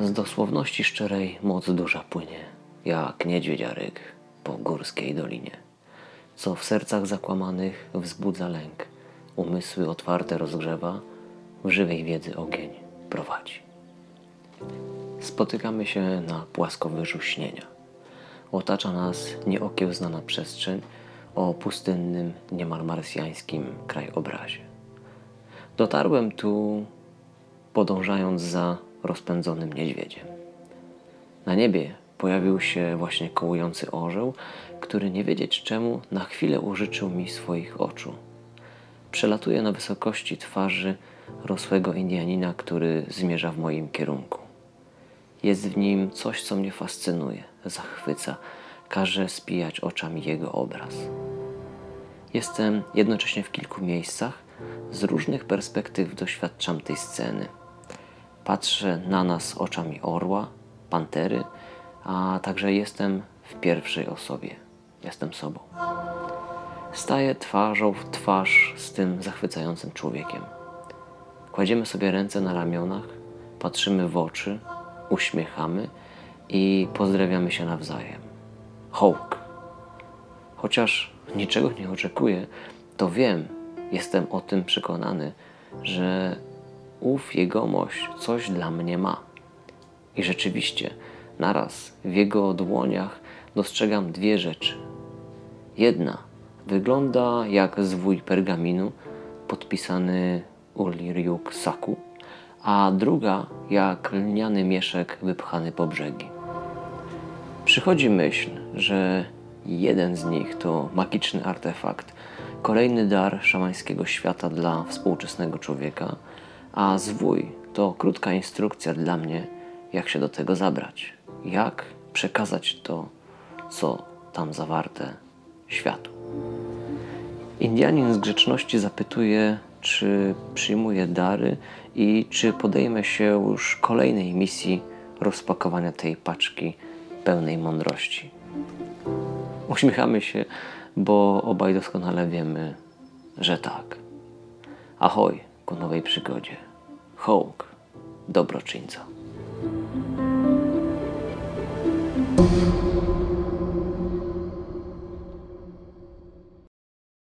Z dosłowności szczerej moc duża płynie, jak niedźwiedziaryk po górskiej dolinie, co w sercach zakłamanych wzbudza lęk, umysły otwarte rozgrzewa, w żywej wiedzy ogień prowadzi. Spotykamy się na płaskowyżu śnienia. Otacza nas nieokiełznana przestrzeń o pustynnym, niemal marsjańskim krajobrazie. Dotarłem tu podążając za rozpędzonym niedźwiedziem. Na niebie pojawił się właśnie kołujący orzeł, który nie wiedzieć czemu na chwilę użyczył mi swoich oczu. Przelatuje na wysokości twarzy rosłego Indianina, który zmierza w moim kierunku. Jest w nim coś, co mnie fascynuje, zachwyca, każe spijać oczami jego obraz. Jestem jednocześnie w kilku miejscach, z różnych perspektyw doświadczam tej sceny. Patrzę na nas oczami orła, pantery, a także jestem w pierwszej osobie. Jestem sobą. Staję twarzą w twarz z tym zachwycającym człowiekiem. Kładziemy sobie ręce na ramionach, patrzymy w oczy, uśmiechamy i pozdrawiamy się nawzajem. Hołk. Chociaż niczego nie oczekuję, to wiem, jestem o tym przekonany, że ów jegomość coś dla mnie ma. I rzeczywiście, naraz w jego dłoniach dostrzegam dwie rzeczy. Jedna wygląda jak zwój pergaminu podpisany Uliriuk Saku, a druga jak lniany mieszek wypchany po brzegi. Przychodzi myśl, że jeden z nich to magiczny artefakt, kolejny dar szamańskiego świata dla współczesnego człowieka, a zwój to krótka instrukcja dla mnie, jak się do tego zabrać, jak przekazać to, co tam zawarte światu. Indianin z grzeczności zapytuje, czy przyjmuje dary i czy podejmę się już kolejnej misji rozpakowania tej paczki pełnej mądrości. Uśmiechamy się, bo obaj doskonale wiemy, że tak. Ahoj ku nowej przygodzie. Hołk, dobroczyńca.